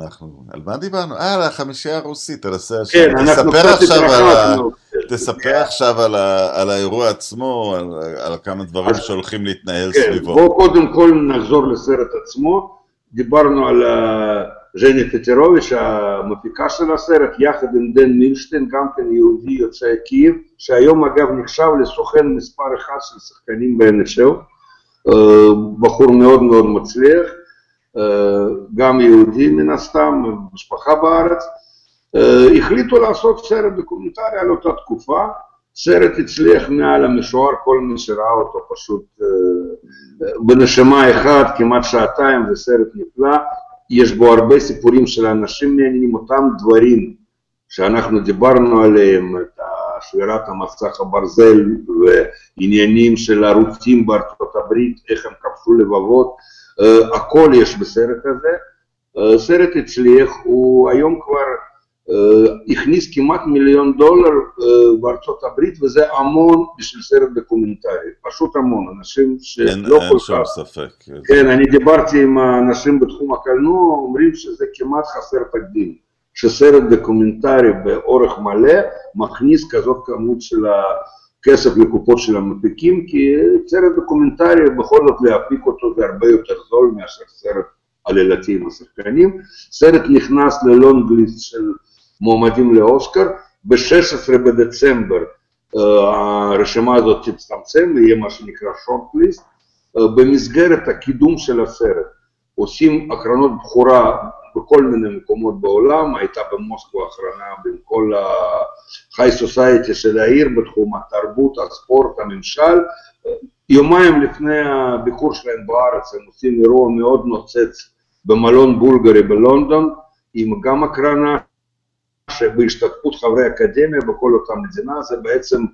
אנחנו, על מה דיברנו? אה, על החמישייה הרוסית, על הסרט כן, אנחנו קצת התרחקנו. תספר עכשיו על, ה, על האירוע עצמו, על, על כמה דברים שהולכים להתנהל כן, סביבו. בואו קודם כל נחזור לסרט עצמו. דיברנו על ז'ני פטרוביץ', המפיקה של הסרט, יחד עם דן מילשטיין, גם כן יהודי יוצא קייב, שהיום אגב נחשב לסוכן מספר אחד של שחקנים ב-NHL, בחור מאוד מאוד מצליח, גם יהודי מן הסתם, משפחה בארץ, החליטו לעשות סרט דוקומנטרי על אותה תקופה, סרט הצליח מעל המשוער, כל מי שראה אותו פשוט בנשמה אחת, כמעט שעתיים, זה סרט נפלא, יש בו הרבה סיפורים של אנשים מעניינים, אותם דברים שאנחנו דיברנו עליהם, את שבירת המסך הברזל ועניינים של ערוצים בארצות הברית, איך הם כבשו לבבות, הכל יש בסרט הזה. סרט הצליח, הוא היום כבר הכניס כמעט מיליון דולר בארצות הברית, וזה המון בשביל סרט דוקומנטרי, פשוט המון, אנשים שלא אין, כל אין כך... שום ספק. כן, אני דיברתי עם האנשים בתחום הקולנוע, אומרים שזה כמעט חסר תקדים, שסרט דוקומנטרי באורך מלא מכניס כזאת כמות של הכסף לקופות של המפיקים, כי סרט דוקומנטרי בכל זאת להפיק אותו זה הרבה יותר זול מאשר סרט עלילתי עם השחקנים. סרט נכנס ל longlist של מועמדים לאוסקר, ב-16 בדצמבר הרשימה הזאת תצטמצם ויהיה מה שנקרא shortlist. במסגרת הקידום של הסרט עושים הקרנות בכורה בכל מיני מקומות בעולם, הייתה במוסקו האחרונה בין כל ה-high society של העיר בתחום התרבות, הספורט, הממשל. יומיים לפני הביקור שלהם בארץ הם עושים אירוע מאוד נוצץ במלון בולגרי בלונדון, עם גם הקרנה שבהשתתפות חברי אקדמיה בכל אותה מדינה, זה בעצם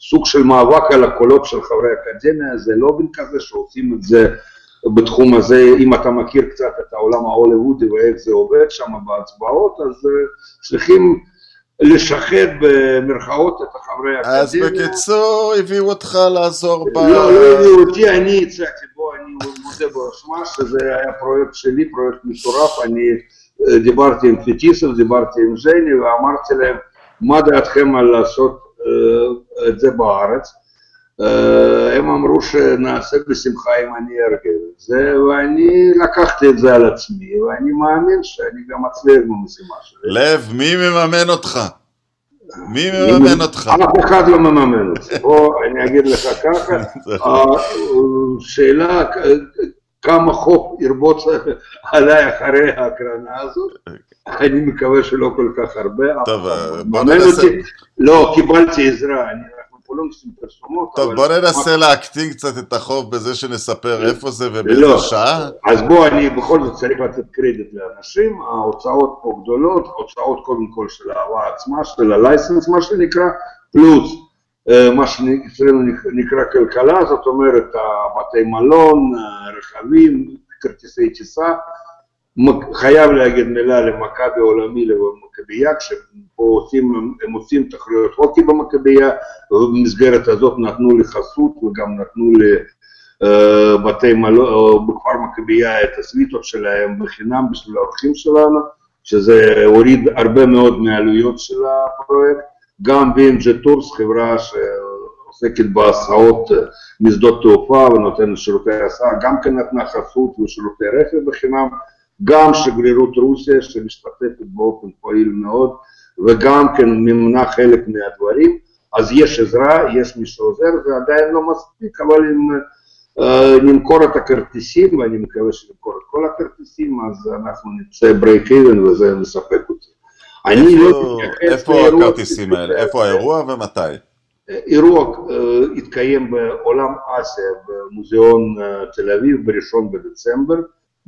סוג של מאבק על הקולות של חברי אקדמיה, זה לא בין כזה שעושים את זה בתחום הזה, אם אתה מכיר קצת את העולם ההוליוודי ואיך זה עובד שם בהצבעות, אז צריכים לשחד במרכאות את החברי האקדמיה. אז בקיצור, הביאו אותך לעזור ב... לא, לא הביאו אותי, אני הצעתי בו, אני מודה באשמה שזה היה פרויקט שלי, פרויקט מטורף, אני דיברתי עם פיטיסוב, דיברתי עם ז'ני ואמרתי להם, מה דעתכם על לעשות את זה בארץ? הם אמרו שנעשה בשמחה אם אני ארגן את זה, ואני לקחתי את זה על עצמי, ואני מאמין שאני גם אצליח במשימה שלי. לב, מי מממן אותך? מי מממן אותך? אף אחד לא מממן אותי. בוא, אני אגיד לך ככה, השאלה כמה חוק ירבוץ עליי אחרי ההקרנה הזאת, אני מקווה שלא כל כך הרבה. טוב, בוא ננסה... לא, קיבלתי עזרה, אנחנו לא עושים פרסומות. טוב, בוא ננסה להקטין קצת את החוב בזה שנספר איפה זה ובאיזה לא, שעה. אז בוא, אני בכל זאת צריך לתת קרדיט לאנשים, ההוצאות פה גדולות, הוצאות קודם כל של האהבה עצמה, של הלייסנס, מה שנקרא, פלוס מה שאצלנו נקרא כלכלה, זאת אומרת בתי מלון, רכבים, כרטיסי טיסה. חייב להגיד מילה למכבי עולמי, למכבייה, כשפה עושים, תחרויות הוקי במכבייה, ובמסגרת הזאת נתנו לי חסות וגם נתנו לי בתי מלון, בכפר מכבייה את הסוויטות שלהם בחינם בשביל האורחים שלנו, שזה הוריד הרבה מאוד מהעלויות של הפרויקט. גם BMG Tours, חברה שעוסקת בהסעות משדות תעופה ונותנת שירותי הסעה, גם כן נתנה חסות ושירותי רכב בחינם, גם שגרירות רוסיה שמשתתפת באופן פעיל מאוד, וגם כן מימנה חלק מהדברים, אז יש עזרה, יש מי שעוזר, זה עדיין לא מספיק, אבל אם uh, נמכור את הכרטיסים, ואני מקווה שנמכור את כל הכרטיסים, אז אנחנו נצא break even וזה מספק אותי. אני לא מתייחס איפה הכרטיסים האלה? איפה האירוע ומתי? אירוע התקיים באולם אסיא במוזיאון תל אביב בראשון בדצמבר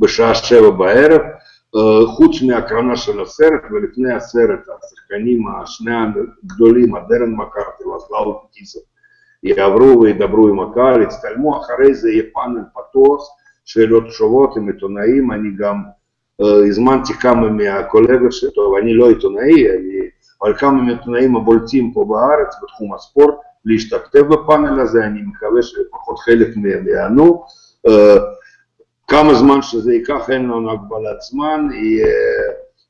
בשעה שבע בערב. חוץ מהקרנה של הסרט ולפני הסרט השחקנים השני הגדולים, דארן מקארטי וסלאבה פטיסוב, יעברו וידברו עם הקהל, יצטלמו, אחרי זה יהיה פאנל פתוח, שאלות תשובות עם עיתונאים, אני גם uh, הזמנתי כמה מהקולגות שלי, טוב, אני לא עיתונאי, אני, אבל כמה מהעיתונאים הבולטים פה בארץ בתחום הספורט, להשתתף בפאנל הזה, אני מקווה שלפחות חלק מהם יענו. כמה זמן שזה ייקח, אין לנו הגבלת זמן,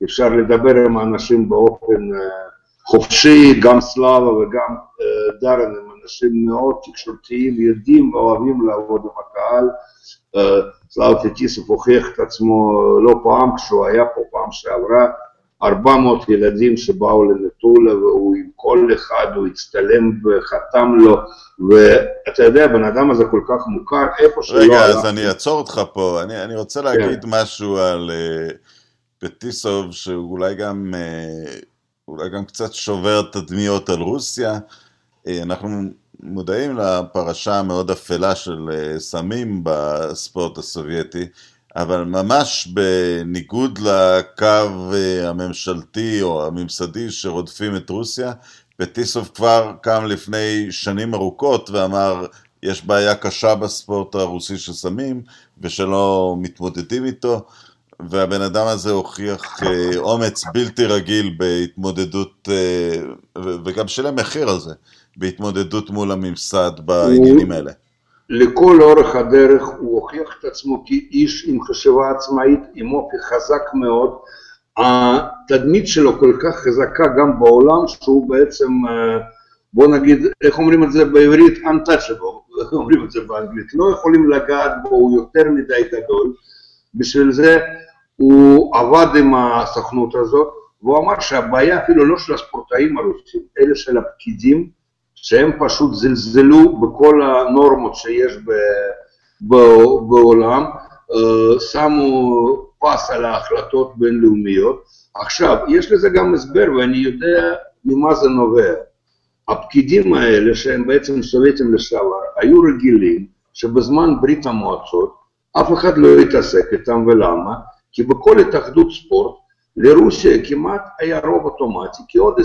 אפשר לדבר עם האנשים באופן uh, חופשי, גם סלאבה וגם uh, דארן הם אנשים מאוד תקשורתיים, יודעים ואוהבים לעבוד עם הקהל. Uh, סלאבה טיטיסов הוכיח את עצמו לא פעם כשהוא היה פה פעם שעברה, 400 ילדים שבאו למטולה והוא עם כל אחד, הוא הצטלם וחתם לו, ואתה יודע, הבן אדם הזה כל כך מוכר, איפה שלא... רגע, אז אני אעצור אותך פה, אני, אני רוצה להגיד כן. משהו על uh, פטיסוב, שאולי גם, uh, אולי גם קצת שובר תדמיות על רוסיה. Uh, אנחנו מודעים לפרשה המאוד אפלה של uh, סמים בספורט הסובייטי. אבל ממש בניגוד לקו אה, הממשלתי או הממסדי שרודפים את רוסיה, פטיסוב כבר קם לפני שנים ארוכות ואמר יש בעיה קשה בספורט הרוסי של סמים ושלא מתמודדים איתו והבן אדם הזה הוכיח אה, אומץ בלתי רגיל בהתמודדות אה, וגם שילם מחיר על זה בהתמודדות מול הממסד בעניינים האלה. לכל אורך הדרך הוא הוכיח את עצמו כאיש עם חשיבה עצמאית, עם אופי חזק מאוד. התדמית שלו כל כך חזקה גם בעולם, שהוא בעצם, בוא נגיד, איך אומרים את זה בעברית? untouchable, אומרים את זה באנגלית. לא יכולים לגעת בו, הוא יותר מדי גדול. בשביל זה הוא עבד עם הסוכנות הזאת, והוא אמר שהבעיה אפילו לא של הספורטאים הרוסים, אלא של הפקידים, שהם פשוט זלזלו בכל הנורמות שיש ב, ב, בעולם, אה, שמו פס על ההחלטות בינלאומיות. עכשיו, יש לזה גם הסבר ואני יודע ממה זה נובע. הפקידים האלה, שהם בעצם סובייטים לשעבר, היו רגילים שבזמן ברית המועצות אף אחד לא התעסק איתם, ולמה? כי בכל התאחדות ספורט לרוסיה כמעט היה רוב אוטומטי, כי עוד 20-25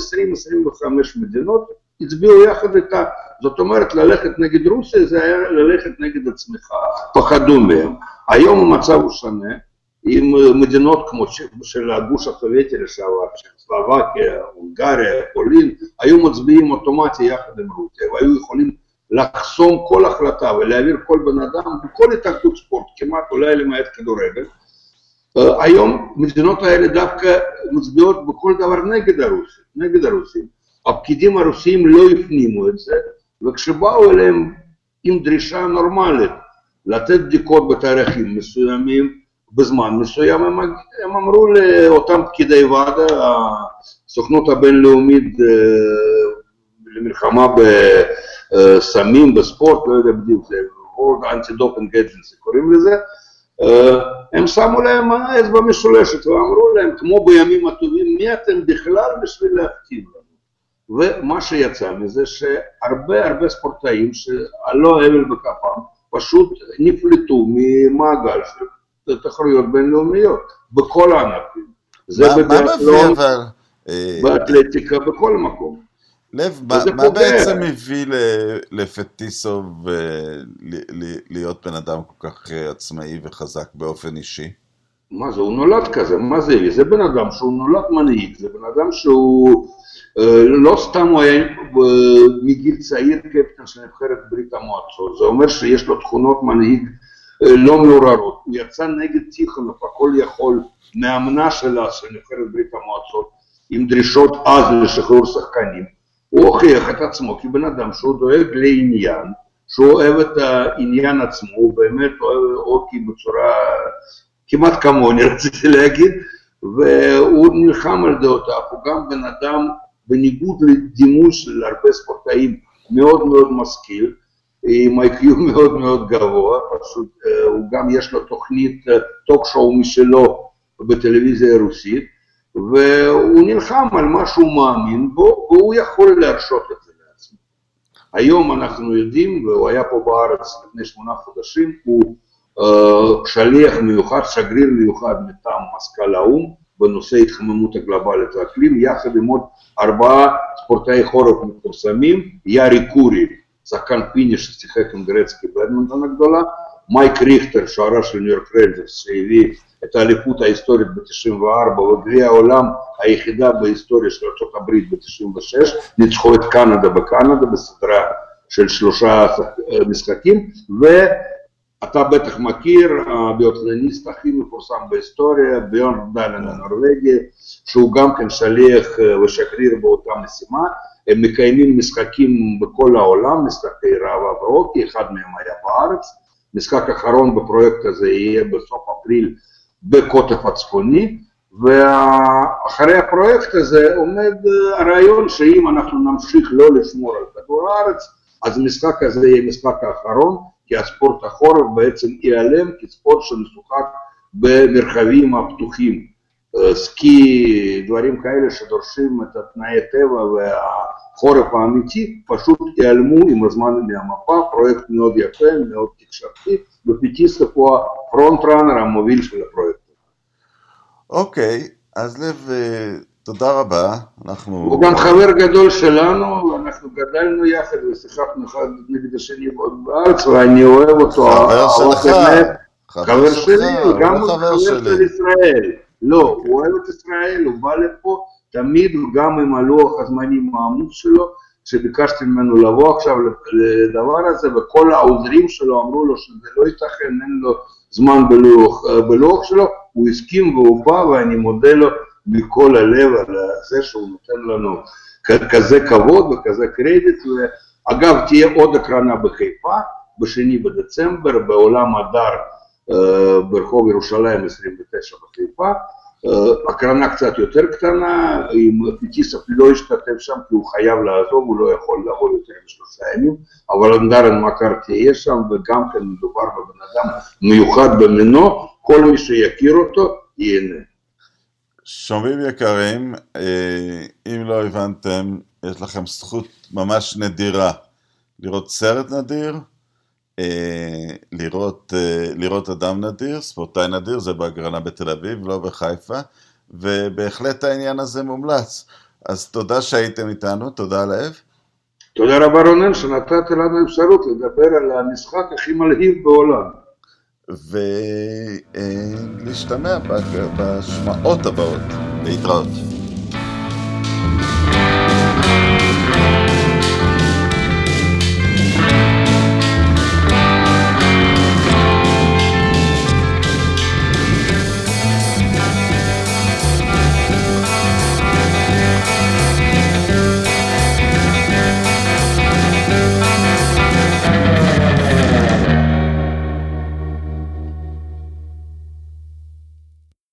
מדינות הצביעו יחד איתה. זאת אומרת, ללכת נגד רוסיה זה היה ללכת נגד עצמך, פחדו מהם. היום המצב הוא שונה, עם מדינות כמו של הגוש הסובייטי לשעבר, צ'כוסלובקיה, הונגריה, פולין, היו מצביעים אוטומטי יחד עם רוסיה, והיו יכולים לחסום כל החלטה ולהעביר כל בן אדם בכל התאגדות ספורט, כמעט אולי למעט כדורגל. היום המדינות האלה דווקא מצביעות בכל דבר נגד הרוסים, נגד הרוסים. הפקידים הרוסים לא הפנימו את זה, וכשבאו אליהם עם דרישה נורמלית לתת בדיקות בתאריכים מסוימים, בזמן מסוים, הם, הם אמרו לאותם פקידי ועדה, הסוכנות הבינלאומית למלחמה בסמים, בספורט, לא יודע בדיוק, זה World Anti-Doping Agency קוראים לזה, הם שמו להם אצבע משולשת ואמרו להם, כמו בימים הטובים, מי אתם בכלל בשביל להכתיב לנו? ומה שיצא מזה שהרבה הרבה ספורטאים שלא הבל בכפם פשוט נפלטו ממעגל של תחרויות בינלאומיות בכל הענפים. זה בדרך כלל אה, באתלטיקה בכל מקום. לב, מה, מה בעצם הביא לפטיסוב להיות בן אדם כל כך אה, עצמאי וחזק באופן אישי? מה זה, הוא נולד כזה, מה זה הביא? זה בן אדם שהוא נולד מנהיג, זה בן אדם שהוא אה, לא סתם הוא היה מגיל צעיר קפטן של נבחרת ברית המועצות, זה אומר שיש לו תכונות מנהיג אה, לא מעוררות, הוא יצא נגד טיכונוב, הכל יכול, מאמנה שלה של נבחרת ברית המועצות, עם דרישות אז לשחרור שחקנים, הוא הוכיח את עצמו כבן אדם שהוא דואג לעניין, שהוא אוהב את העניין עצמו, הוא באמת אוהב אוקי בצורה כמעט כמוני רציתי להגיד, והוא נלחם על דעותיו, הוא גם בן אדם בניגוד לדימוי של הרבה ספורטאים מאוד מאוד משכיל, עם איי-קיו מאוד מאוד גבוה, פשוט אה, הוא גם יש לו תוכנית טוק אה, שואו משלו בטלוויזיה הרוסית, והוא נלחם על מה שהוא מאמין בו, והוא יכול להרשות את זה לעצמו. היום אנחנו יודעים, והוא היה פה בארץ לפני שמונה חודשים, הוא uh, שליח מיוחד, שגריר מיוחד מטעם מזכ"ל האו"ם, בנושא התחממות הגלובלית והאקלים, יחד עם עוד ארבעה ספורטאי חורף מפורסמים, יארי קורי, שחקן פיני ששיחק עם גרצקי באדמונטון הגדולה, מייק ריכטר, שוערה של ניו יורק ריינג'רס, שהביא את האליפות ההיסטורית ב-94 וגביע העולם היחידה בהיסטוריה של ארה"ב ב-96, ניצחו את קנדה בקנדה בסדרה של שלושה משחקים, ואתה בטח מכיר, הביאתלוניסט הכי מפורסם בהיסטוריה, ביורנדלן הנורבגי, שהוא גם כן שליח ושגריר באותה משימה, הם מקיימים משחקים בכל העולם, משחקי ראווה והוקי, אחד מהם היה בארץ, משחק אחרון בפרויקט הזה יהיה בסוף אפריל בקוטב הצפוני, ואחרי הפרויקט הזה עומד הרעיון שאם אנחנו נמשיך לא לשמור על כדור הארץ, אז המשחק הזה יהיה משחק האחרון, כי הספורט החורף בעצם ייעלם כספורט שמשוחק במרחבים הפתוחים. סקי, דברים כאלה שדורשים את התנאי טבע והחורף האמיתי, פשוט ייעלמו עם הזמן מהמפה, פרויקט מאוד יפה, מאוד תקשרתי, ופיטיסטה הוא הפרונט ראנר המוביל של הפרויקט. אוקיי, אז לב, תודה רבה, אנחנו... הוא גם חבר גדול שלנו, אנחנו גדלנו יחד ושיחקנו אחד נגד השני בארץ, ואני אוהב אותו. חבר שלך. חבר שלי, גם הוא חבר של ישראל. לא, הוא אוהב את ישראל, הוא בא לפה תמיד, גם עם הלוח הזמנים העמוס שלו, שביקשתי ממנו לבוא עכשיו לדבר הזה, וכל העוזרים שלו אמרו לו שזה לא ייתכן, אין לו זמן בלוח, בלוח שלו, הוא הסכים והוא בא, ואני מודה לו מכל הלב על זה שהוא נותן לנו כזה כבוד וכזה קרדיט, ואגב, תהיה עוד הקרנה בחיפה, בשני בדצמבר, בעולם הדר ברחוב ירושלים 29 בחיפה, הקרנה קצת יותר קטנה, אם פיטיסוף לא השתתף שם כי הוא חייב לעזוב, הוא לא יכול לבוא יותר משלושה ימים, אבל אנדרן מכר תהיה שם, וגם כן מדובר בבן אדם מיוחד במינו, כל מי שיכיר אותו ייהנה. שומעים יקרים, אם לא הבנתם, יש לכם זכות ממש נדירה לראות סרט נדיר, לראות, לראות אדם נדיר, ספורטאי נדיר, זה בהגרלה בתל אביב, לא בחיפה, ובהחלט העניין הזה מומלץ. אז תודה שהייתם איתנו, תודה לב. תודה רבה רונן שנתת לנו אפשרות לדבר על המשחק הכי מלהיב בעולם. ולהשתמע בשמעות הבאות. להתראות.